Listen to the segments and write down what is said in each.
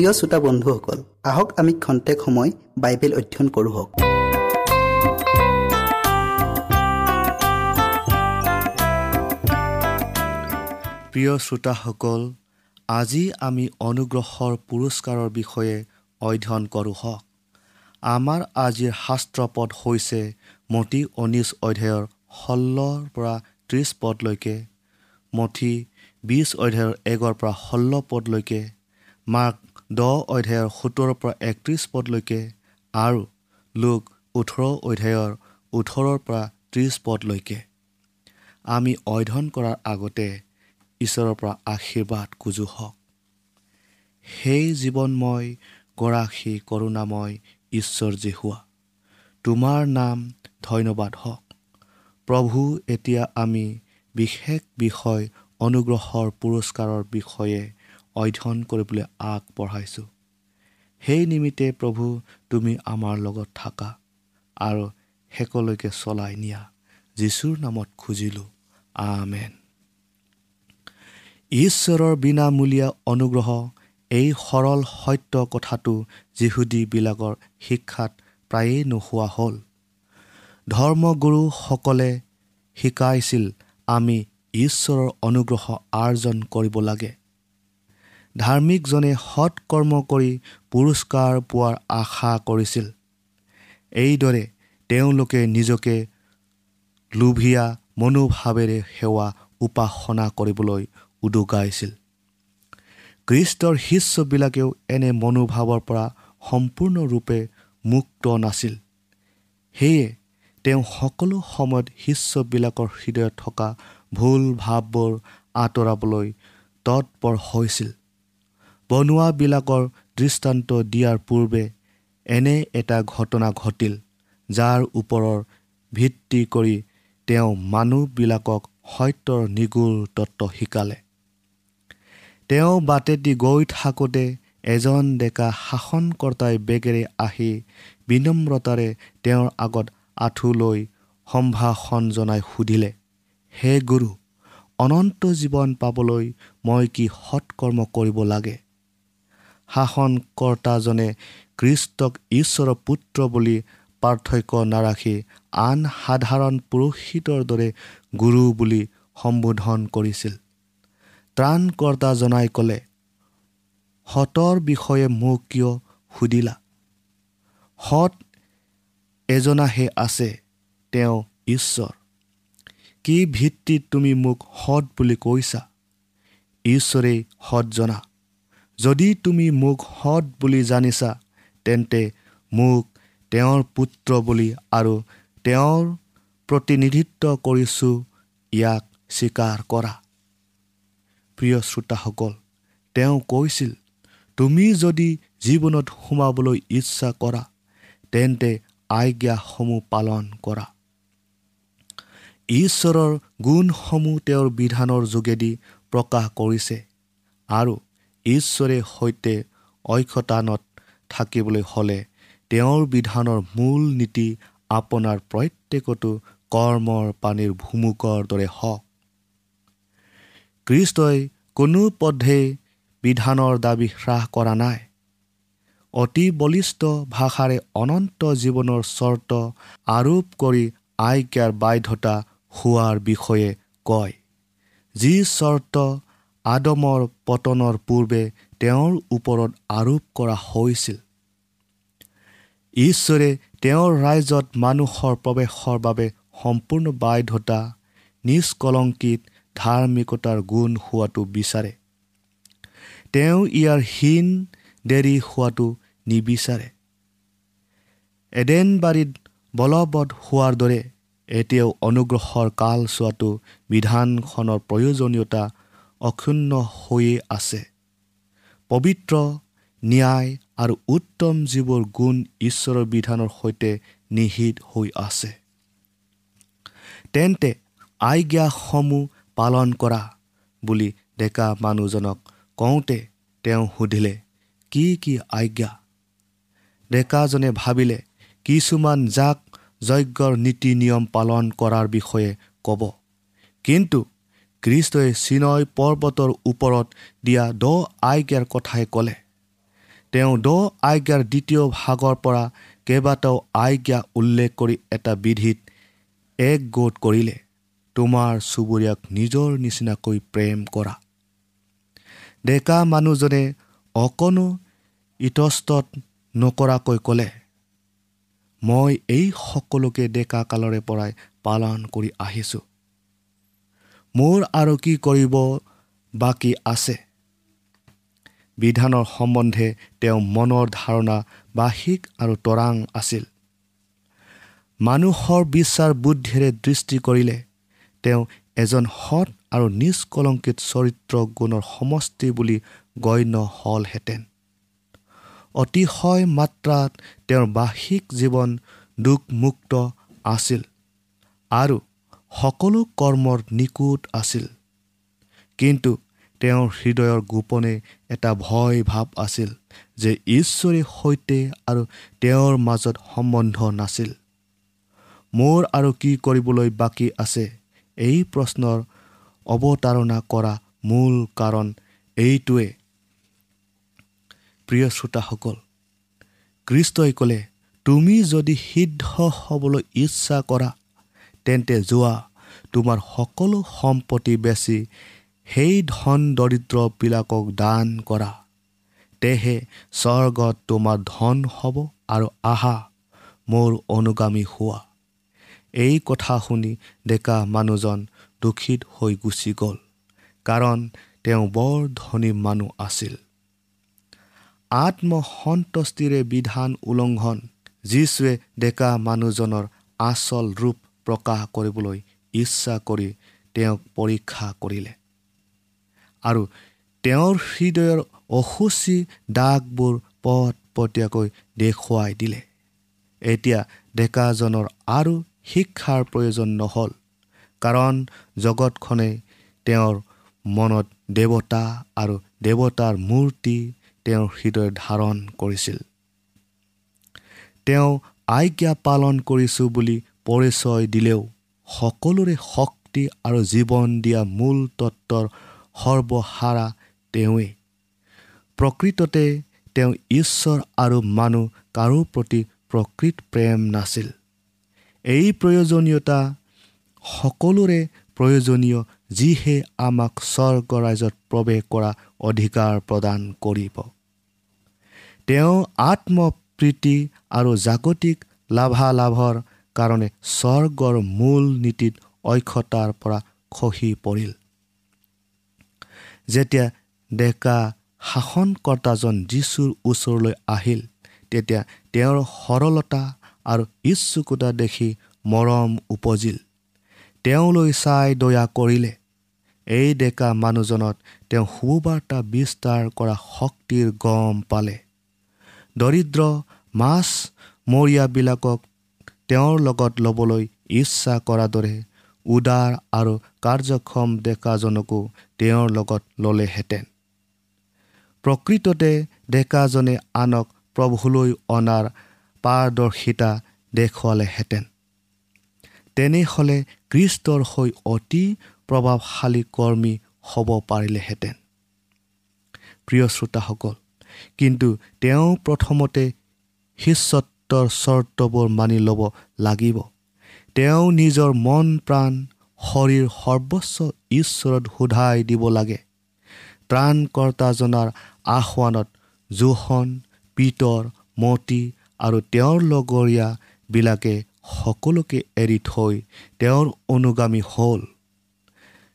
প্ৰিয় শ্ৰোতা বন্ধুসকল আহক আমি খন্তেক সময় বাইবেল অধ্যয়ন কৰোঁ প্ৰিয় শ্ৰোতাসকল আজি আমি অনুগ্ৰহৰ পুৰস্কাৰৰ বিষয়ে অধ্যয়ন কৰোঁ হওক। আমাৰ আজিৰ শাস্ত্ৰপদ হৈছে মঠি ঊনৈছ অধ্যায়ৰ ষোল্লৰ পৰা ত্ৰিছ পদলৈকে মঠি বিছ অধ্যায়ৰ একৰ পৰা ষোল্ল পদলৈকে মাৰ্ক দহ অধ্যায়ৰ সোতৰৰ পৰা একত্ৰিছ পদলৈকে আৰু লোক ওঠৰ অধ্যায়ৰ ওঠৰৰ পৰা ত্ৰিছ পদলৈকে। আমি অধ্যয়ন কৰাৰ আগতে ঈশ্বৰৰ পৰা আশীৰ্বাদ খোজো হওক। সেই জীৱনময় গৰাকী কৰোণাময় ঈশ্বৰ যে হোৱা তোমাৰ নাম ধন্যবাদ হওক। প্ৰভু এতিয়া আমি বিশেষ বিষয় অনুগ্ৰহৰ পুৰস্কাৰৰ বিষয়ে অধ্যয়ন কৰিবলৈ আগবঢ়াইছোঁ। সেই নিমিত্তে প্ৰভু তুমি আমাৰ লগত থাকা আৰু শেষলৈকে চলাই নিয়া। যীশুৰ নামত খুজিলোঁ। আমেন। ঈশ্বৰৰ বিনামূলীয়া অনুগ্ৰহ এই সৰল সত্য কথাটো যিহুদীবিলাকৰ শিক্ষাত প্ৰায়েই নোহোৱা হ'ল। ধৰ্মগুৰুসকলে শিকাইছিল আমি ঈশ্বৰৰ অনুগ্ৰহ আৰ্জন কৰিব লাগে। ধাৰ্মিকজনে সৎ কৰ্ম কৰি পুৰস্কাৰ পোৱাৰ আশা কৰিছিল। এইদৰে তেওঁলোকে নিজকে লোভীয়া মনোভাৱেৰে সেৱা উপাসনা কৰিবলৈ উদগাইছিল। কৃষ্টৰ শিষ্যবিলাকেও এনে মনোভাৱৰ পৰা সম্পূৰ্ণৰূপে মুক্ত নাছিল। সেয়ে তেওঁ সকলো সময়ত শিষ্যবিলাকৰ হৃদয়ত থকা ভুল ভাৱবোৰ আঁতৰাবলৈ তৎপৰ হৈছিল। বনোৱাবিলাকৰ দৃষ্টান্ত দিয়াৰ পূৰ্বে এনে এটা ঘটনা ঘটিল যাৰ ওপৰৰ ভিত্তি কৰি তেওঁ মানুহবিলাকক সত্যৰ নিগুৰ তত্ত্ব শিকালে। তেওঁ বাটেদি গৈ থাকোঁতে এজন ডেকা শাসনকৰ্তাই বেগেৰে আহি বিনম্ৰতাৰে তেওঁৰ আগত আঁঠু লৈ সম্ভাষণ জনাই সুধিলে হে গুৰু অনন্ত জীৱন পাবলৈ মই কি সৎকৰ্ম কৰিব লাগে? শাসনকৰ্তাজনে কৃষ্টক ঈশ্বৰৰ পুত্ৰ বুলি পাৰ্থক্য নাৰাখি আন সাধাৰণ পুৰোহিতৰ দৰে গুৰু বুলি সম্বোধন কৰিছিল। ত্ৰাণকৰ্তাজনাই ক'লে সতৰ বিষয়ে মোক কিয় সুধিলা? সৎ এজনাহে আছে তেওঁ ঈশ্বৰ। কি ভিত্তিত তুমি মোক সৎ বুলি কৈছা? ঈশ্বৰেই সৎ জনা যদি তুমি মোক সৎ বুলি জানিছা তেন্তে মোক তেওঁৰ পুত্ৰ বুলি আৰু তেওঁৰ প্ৰতিনিধিত্ব কৰিছোঁ ইয়াক স্বীকাৰ কৰা। প্ৰিয় শ্ৰোতাসকল তেওঁ কৈছিল তুমি যদি জীৱনত সোমাবলৈ ইচ্ছা কৰা তেন্তে আজ্ঞাসমূহ পালন কৰা। ঈশ্বৰৰ গুণসমূহ তেওঁৰ বিধানৰ যোগেদি প্ৰকাশ কৰিছে আৰু ঈশ্বৰে সৈতে ঐক্যতানত থাকিবলৈ হ'লে তেওঁৰ বিধানৰ মূল নীতি আপোনাৰ প্ৰত্যেকটো কৰ্মৰ পানীৰ ভুমুকৰ দৰে হওক। কৃষ্টই কোনো পধেই বিধানৰ দাবী হ্ৰাস কৰা নাই। অতি বলিষ্ঠ ভাষাৰে অনন্ত জীৱনৰ চৰ্ত আৰোপ কৰি আজ্ঞাৰ বাধ্যতা হোৱাৰ বিষয়ে কয় যি চৰ্ত আদমৰ পতনৰ পূৰ্বে তেওঁৰ ওপৰত আৰোপ কৰা হৈছিল। ঈশ্বৰে তেওঁৰ ৰাইজত মানুহৰ প্ৰৱেশৰ বাবে সম্পূৰ্ণ বাধ্যতা নিষ্কলংকিত ধাৰ্মিকতাৰ গুণ হোৱাটো বিচাৰে। তেওঁ ইয়াৰ হীন দেৰি হোৱাটো নিবিচাৰে। এডেনবাৰীত বলবৎ হোৱাৰ দৰে এতিয়াও অনুগ্ৰহৰ কালচোৱাটো বিধানখনৰ প্ৰয়োজনীয়তা অক্ষুণ্ণ হৈয়ে আছে। পবিত্ৰ ন্যায় আৰু উত্তম যিবোৰ গুণ ঈশ্বৰৰ বিধানৰ সৈতে নিহিত হৈ আছে। তেন্তে আজ্ঞাসমূহ পালন কৰা বুলি ডেকা মানুহজনক কওঁতে তেওঁ সুধিলে কি কি আজ্ঞা? ডেকাজনে ভাবিলে কিছুমান জাক যজ্ঞৰ নীতি নিয়ম পালন কৰাৰ বিষয়ে ক'ব। কিন্তু কৃষ্টই চিনয় পৰ্বতৰ ওপৰত দিয়া দ আজ্ঞাৰ কথাই ক'লে। তেওঁ দ আজ্ঞাৰ দ্বিতীয় ভাগৰ পৰা কেইবাটাও আজ্ঞা উল্লেখ কৰি এটা বিধিত এক গোট কৰিলে তোমাৰ চুবুৰীয়াক নিজৰ নিচিনাকৈ প্ৰেম কৰা। ডেকা মানুহজনে অকণো ইতস্তত নকৰাকৈ ক'লে মই এই সকলোকে ডেকা কালৰে পৰাই পালন কৰি আহিছোঁ। মোৰ আৰু কি কৰিব বাকী আছে? বিধানৰ সম্বন্ধে তেওঁ মনৰ ধাৰণা বাহিক আৰু তৰাং আছিল। মানুহৰ বিশ্বাস বুদ্ধিৰে দৃষ্টি কৰিলে তেওঁ এজন সৎ আৰু নিষ্কলংকিত চৰিত্ৰ গুণৰ সমষ্টি বুলি গণ্য হ'লহেঁতেন। অতিশয় মাত্ৰাত তেওঁৰ বাহিক জীৱন দুখমুক্ত আছিল আৰু সকলো কৰ্মৰ নিকুট আছিল। কিন্তু তেওঁৰ হৃদয়ৰ গোপনে এটা ভয় ভাৱ আছিল যে ঈশ্বৰে সৈতে আৰু তেওঁৰ মাজত সম্বন্ধ নাছিল। মোৰ আৰু কি কৰিবলৈ বাকী আছে? এই প্ৰশ্নৰ অৱতাৰণা কৰা মূল কাৰণ এইটোৱে। প্ৰিয় শ্ৰোতাসকল কৃষ্টই ক'লে তুমি যদি সিদ্ধ হ'বলৈ ইচ্ছা কৰা তেন্তে যোৱা তোমাৰ সকলো সম্পত্তি বেচি সেই ধন দৰিদ্ৰবিলাকক দান কৰা। তেহে স্বৰ্গত তোমাৰ ধন হ'ব আৰু আহা মোৰ অনুগামী হোৱা। এই কথা শুনি ডেকা মানুহজন দুখিত হৈ গুচি গ'ল কাৰণ তেওঁ বৰ ধনী মানুহ আছিল। আত্মসন্তুষ্টিৰে বিধান উলংঘন যীশুৱে ডেকা মানুহজনৰ আচল ৰূপ প্ৰকাশ কৰিবলৈ ইচ্ছা কৰি তেওঁক পৰীক্ষা কৰিলে। আৰু তেওঁৰ হৃদয়ৰ অসুচী দাগবোৰ পট পটীয়াকৈ দেখুৱাই দিলে। এতিয়া ডেকাজনৰ আৰু শিক্ষাৰ প্ৰয়োজন নহ'ল কাৰণ জগতখনে তেওঁৰ মনত দেৱতা আৰু দেৱতাৰ মূৰ্তি তেওঁৰ হৃদয় ধাৰণ কৰিছিল। তেওঁ আজ্ঞা পালন কৰিছোঁ বুলি পৰিচয় দিলেও সকলোৰে শক্তি আৰু জীৱন দিয়া মূল তত্বৰ সৰ্বহাৰা তেওঁৱেই। প্ৰকৃততে তেওঁ ঈশ্বৰ আৰু মানুহ কাৰো প্ৰতি প্ৰকৃত প্ৰেম নাছিল। এই প্ৰয়োজনীয়তা সকলোৰে প্ৰয়োজনীয় যিহে আমাক স্বৰ্গ ৰাজ্যত প্ৰৱেশ কৰা অধিকাৰ প্ৰদান কৰিব। তেওঁ আত্মপ্ৰীতি আৰু জাগতিক লাভালাভৰ কাৰণে স্বৰ্গৰ মূল নীতিত অক্ষতাৰ পৰা খহি পৰিল। যেতিয়া ডেকা শাসনকৰ্তাজন যীশুৰ ওচৰলৈ আহিল তেতিয়া তেওঁৰ সৰলতা আৰু ইচ্ছুকতা দেখি মৰম উপজিল। তেওঁলৈ চাই দয়া কৰিলে। এই ডেকা মানুহজনত তেওঁ সুবাৰ্তা বিস্তাৰ কৰা শক্তিৰ গম পালে। দৰিদ্ৰ মাছ মৰীয়াবিলাকক তেওঁৰ লগত ল'বলৈ ইচ্ছা কৰা দৰে উদাৰ আৰু কাৰ্যক্ষম ডেকাজনকো তেওঁৰ লগত ল'লেহেঁতেন। প্ৰকৃততে ডেকাজনে আনক প্ৰভুলৈ অনাৰ পাৰদৰ্শিতা দেখুৱালেহেঁতেন। তেনেহ'লে কৃষ্টৰ হৈ অতি প্ৰভাৱশালী কৰ্মী হ'ব পাৰিলেহেঁতেন। প্ৰিয় শ্ৰোতাসকল কিন্তু তেওঁ প্ৰথমতে শিষ্যত্বৰ চৰ্তবোৰ মানি ল'ব লাগিব। তেওঁ নিজৰ মন প্ৰাণ শৰীৰ সৰ্বস্ব ঈশ্বৰত সোধাই দিব লাগে। ত্ৰাণকৰ্তাজনাৰ আহ্বানত জোহন পিতৰ মতি আৰু তেওঁৰ লগৰীয়াবিলাকে সকলোকে এৰি থৈ তেওঁৰ অনুগামী হ'ল।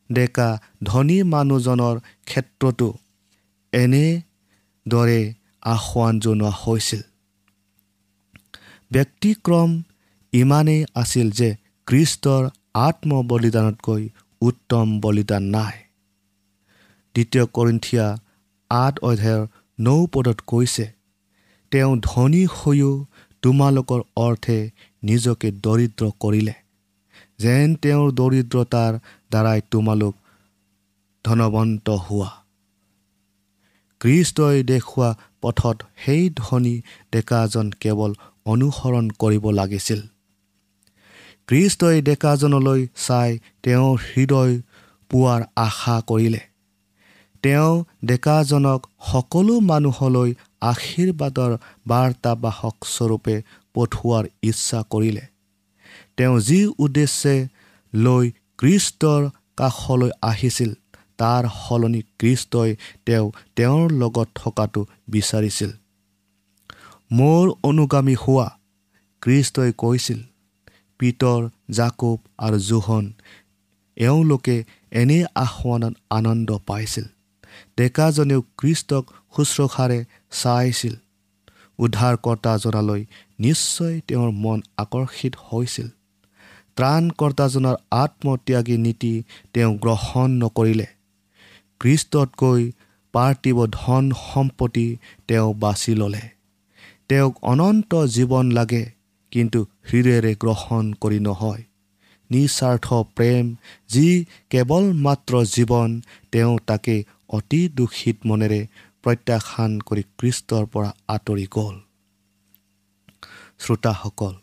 ডেকা ধনী মানুহজনৰ ক্ষেত্ৰতো এনেদৰে আহ্বান জনোৱা হৈছিল। ব্যক্তিক্ৰম ইমানেই আছিল যে কৃষ্টৰ আত্মবলিদানতকৈ উত্তম বলিদান নাই। দ্বিতীয় কৰিন্থিয়া আঠ অধ্যায়ৰ নৌ পদত কৈছে তেওঁ ধনী হৈও তোমালোকৰ অৰ্থে নিজকে দৰিদ্ৰ কৰিলে। যেন তেওঁৰ দৰিদ্ৰতাৰ দ্বাৰাই তোমালোক ধনৱন্ত হোৱা। কৃষ্টই দেখুওৱা পথত সেই ধনী ডেকাজন কেৱল অনুসৰণ কৰিব লাগিছিল। কৃষ্টই ডেকাজনলৈ চাই তেওঁৰ হৃদয় পোৱাৰ আশা কৰিলে। তেওঁ ডেকাজনক সকলো মানুহলৈ আশীৰ্বাদৰ বাৰ্তাবাহক স্বৰূপে পঠোৱাৰ ইচ্ছা কৰিলে। তেওঁ যি উদ্দেশ্যে লৈ কৃষ্টৰ কাষলৈ আহিছিল তাৰ সলনি কৃষ্টই তেওঁ তেওঁৰ লগত থকাটো বিচাৰিছিল। মোৰ অনুগামী হোৱা কৃষ্টই কৈছিল পিতৰ জাকুব আৰু জোহন এওঁলোকে এনে আসোৱানত আনন্দ পাইছিল। ডেকাজনেও কৃষ্টক শুশ্ৰূষাৰে চাইছিল। উদ্ধাৰকৰ্তাজনালৈ নিশ্চয় তেওঁৰ মন আকৰ্ষিত হৈছিল। ত্ৰাণকৰ্তাজনৰ আত্মত্যাগী নীতি তেওঁ গ্ৰহণ নকৰিলে। কৃষ্টতকৈ পাৰ্থিৱ ধন সম্পত্তি তেওঁ বাছি ল'লে। তেওঁক অনন্ত জীৱন লাগে কিন্তু হৃদয়েৰে গ্ৰহণ কৰি নহয়। নিস্বাৰ্থ প্ৰেম যি কেৱল মাত্ৰ জীৱন তেওঁ তাকে অতি দূষিত মনেৰে প্ৰত্যাখ্যান কৰি কৃষ্টৰ পৰা আঁতৰি গ'ল। শ্ৰোতাসকল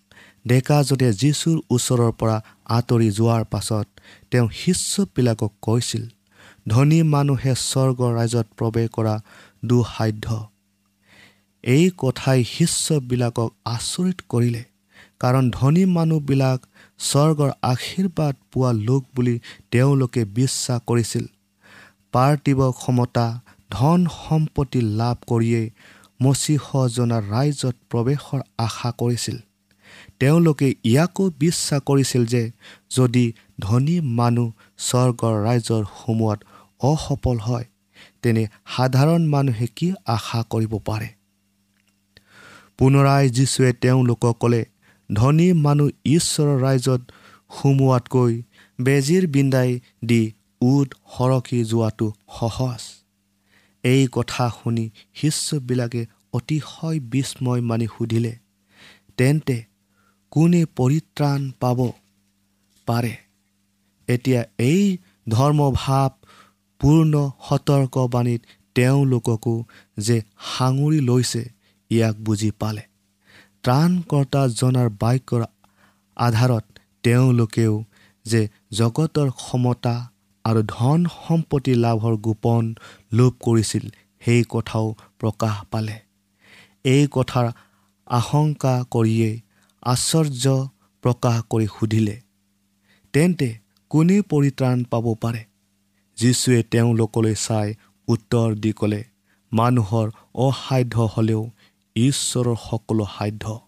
ডেকাজনে যীশুৰ ওচৰৰ পৰা আঁতৰি যোৱাৰ পাছত তেওঁ শিষ্যবিলাকক কৈছিল ধনী মানুহে স্বৰ্গৰ ৰাইজত প্ৰৱেশ কৰা দুসাধ্য। এই কথাই শিষ্যবিলাকক আচৰিত কৰিলে। কাৰণ ধনী মানুহবিলাক স্বৰ্গৰ আশীৰ্বাদ পোৱা লোক বুলি তেওঁলোকে বিশ্বাস কৰিছিল। পাৰ্থিৱ ক্ষমতা ধন সম্পত্তি লাভ কৰিয়েই মচিহজনাৰ ৰাইজত প্ৰৱেশৰ আশা কৰিছিল। তেওঁলোকে ইয়াকো বিশ্বাস কৰিছিল যে যদি ধনী মানুহ স্বৰ্গৰ ৰাইজৰ সোমোৱাত অসফল হয় তেনে সাধাৰণ মানুহে কি আশা কৰিব পাৰে? পুনৰাই যীশুৱে তেওঁলোকক ক'লে ধনী মানুহ ঈশ্বৰৰ ৰাইজত সোমোৱাতকৈ বেজীৰ বিন্দাই দি উদ সৰকি যোৱাটো সহজ। এই কথা শুনি শিষ্যবিলাকে অতিশয় বিস্ময় মানি সুধিলে তেন্তে কোনে পৰিত্ৰাণ পাব পাৰে? এতিয়া এই ধৰ্মভাৱ পূৰ্ণ সতৰ্কবাণীত তেওঁলোককো যে সাঙুৰি লৈছে ইয়াক বুজি পালে। ত্ৰাণকৰ্তাজনাৰ বাক্যৰ আধাৰত তেওঁলোকেও যে জগতৰ ক্ষমতা আৰু ধন সম্পত্তি লাভৰ গোপন লোভ কৰিছিল সেই কথাও প্ৰকাশ পালে। এই কথাৰ আশংকা কৰিয়েই আশ্চৰ্য প্ৰকাশ কৰি সুধিলে তেন্তে কোনে পৰিত্ৰাণ পাব পাৰে? যীশুৱে তেওঁলোকলৈ চাই উত্তৰ দি ক'লে মানুহৰ অসাধ্য হ'লেও ঈশ্বৰৰ সকলো সাধ্য।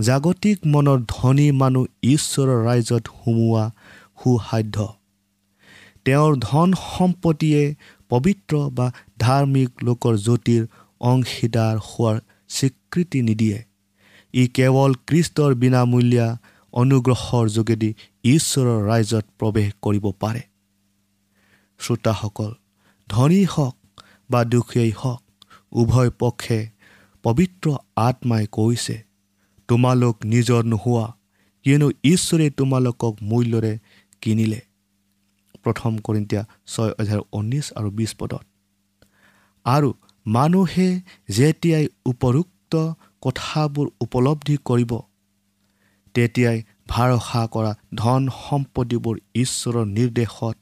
জাগতিক মনৰ ধনী মানুহ ঈশ্বৰৰ ৰাইজত সোমোৱা সুসাধ্য। তেওঁৰ ধন সম্পত্তিয়ে পবিত্ৰ বা ধাৰ্মিক লোকৰ জ্যোতিৰ অংশীদাৰ হোৱাৰ স্বীকৃতি নিদিয়ে। ই কেৱল কৃষ্টৰ বিনামূলীয়া অনুগ্ৰহৰ যোগেদি ঈশ্বৰৰ ৰাইজত প্ৰৱেশ কৰিব পাৰে। শ্ৰোতাসকল ধনী হওক বা দুখীয়াই হওক উভয় পক্ষে পবিত্ৰ আত্মাই কৈছে তোমালোক নিজৰ নোহোৱা কিয়নো ঈশ্বৰে তোমালোকক মূল্যৰে কিনিলে। প্ৰথম কৰিন্তীয়া ছয় হাজাৰ ঊনৈছ আৰু বিছ পদত। আৰু মানুহে যেতিয়াই উপৰোক্ত কথাবোৰ উপলব্ধি কৰিব তেতিয়াই ভাৰসা কৰা ধন সম্পত্তিবোৰ ঈশ্বৰৰ নিৰ্দেশত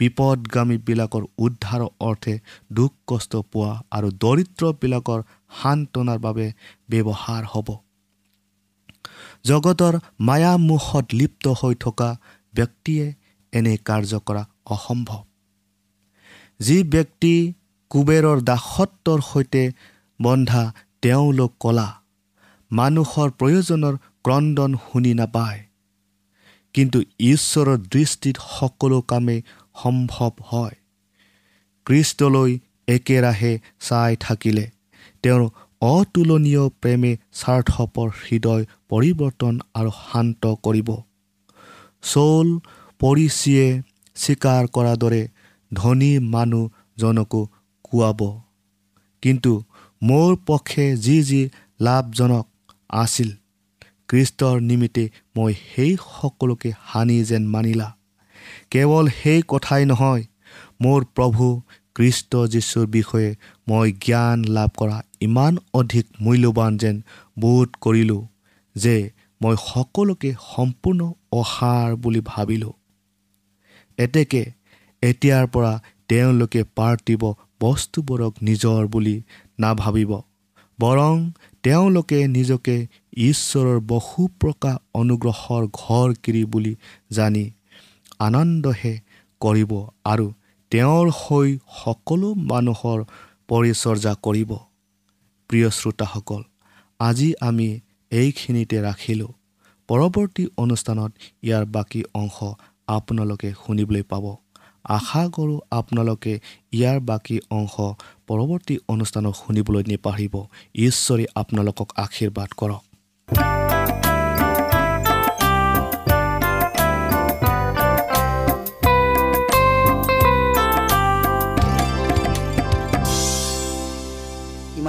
বিপদগামীবিলাকৰ উদ্ধাৰৰ অৰ্থে দুখ কষ্ট পোৱা আৰু দৰিদ্ৰবিলাকৰ সান্তনাৰ বাবে ব্যৱহাৰ হ'ব। জগতৰ মায়ামুখত লিপ্ত হৈ থকা ব্যক্তিয়ে এনে কাৰ্য কৰা অসম্ভৱ। যি ব্যক্তি কুবেৰৰ দাসত্বৰ সৈতে বন্ধা তেওঁলোক কলা মানুহৰ প্ৰয়োজনৰ ক্ৰদন শুনি নাপায়। কিন্তু ঈশ্বৰৰ দৃষ্টিত সকলো কামেই সম্ভৱ হয়। কৃষ্টলৈ একেৰাহে চাই থাকিলে। তেওঁৰ অতুলনীয় প্ৰেমে স্বাৰ্থপৰ হৃদয় পৰিৱৰ্তন আৰু শান্ত কৰিব। চৌল পৰিচিয়ে স্বীকাৰ কৰাৰ দৰে ধনী মানুহজনকো কোৱাব কিন্তু মোৰ পক্ষে যি যি লাভজনক আছিল কৃষ্টৰ নিমিত্তে মই সেই সকলোকে হানি যেন মানিলা। কেৱল সেই কথাই নহয় মোৰ প্ৰভু কৃষ্ট যীশুৰ বিষয়ে মই জ্ঞান লাভ কৰা ইমান অধিক মূল্যৱান যেন বোধ কৰিলোঁ যে মই সকলোকে সম্পূৰ্ণ অসাৰ বুলি ভাবিলোঁ। এতেকে এতিয়াৰ পৰা তেওঁলোকে পাৰ্থিব বস্তুবোৰক নিজৰ বুলি নাভাবিব বৰং তেওঁলোকে নিজকে ঈশ্বৰৰ বহু প্ৰকাৰ অনুগ্ৰহৰ ঘৰ কিৰি বুলি জানি আনন্দহে কৰিব আৰু তেওঁৰ হৈ সকলো মানুহৰ পৰিচৰ্যা কৰিব। প্ৰিয় শ্ৰোতাসকল আজি আমি এইখিনিতে ৰাখিলোঁ। পৰৱৰ্তী অনুষ্ঠানত ইয়াৰ বাকী অংশ আপোনালোকে শুনিবলৈ পাব। আশা কৰোঁ আপোনালোকে ইয়াৰ বাকী অংশ পৰৱৰ্তী অনুষ্ঠানত শুনিবলৈ নেপাহৰিব ঈশ্বৰে আপোনালোকক আশীৰ্বাদ কৰক।